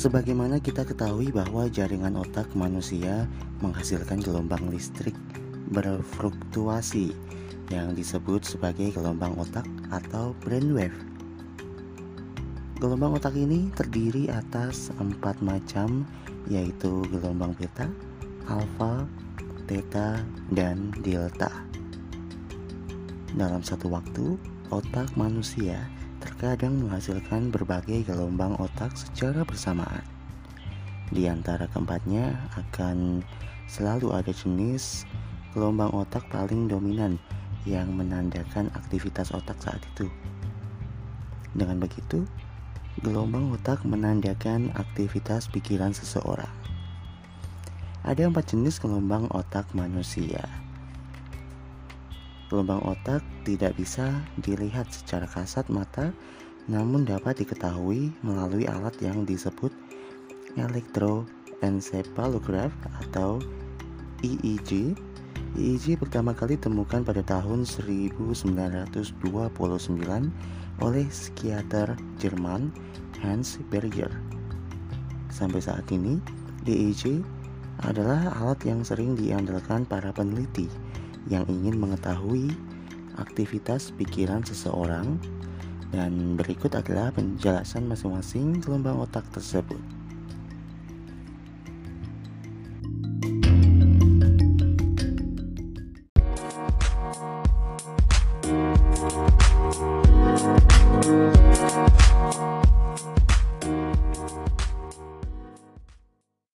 Sebagaimana kita ketahui bahwa jaringan otak manusia menghasilkan gelombang listrik berfluktuasi yang disebut sebagai gelombang otak atau brainwave. Gelombang otak ini terdiri atas empat macam yaitu gelombang beta, alfa, theta, dan delta. Dalam satu waktu, otak manusia terkadang menghasilkan berbagai gelombang otak secara bersamaan. Di antara keempatnya akan selalu ada jenis gelombang otak paling dominan yang menandakan aktivitas otak saat itu. Dengan begitu, gelombang otak menandakan aktivitas pikiran seseorang. Ada empat jenis gelombang otak manusia. Gelombang otak tidak bisa dilihat secara kasat mata, namun dapat diketahui melalui alat yang disebut elektroencephalograph atau EEG. EEG pertama kali ditemukan pada tahun 1929 oleh psikiater Jerman Hans Berger. Sampai saat ini, EEG adalah alat yang sering diandalkan para peneliti yang ingin mengetahui aktivitas pikiran seseorang dan berikut adalah penjelasan masing-masing gelombang otak tersebut.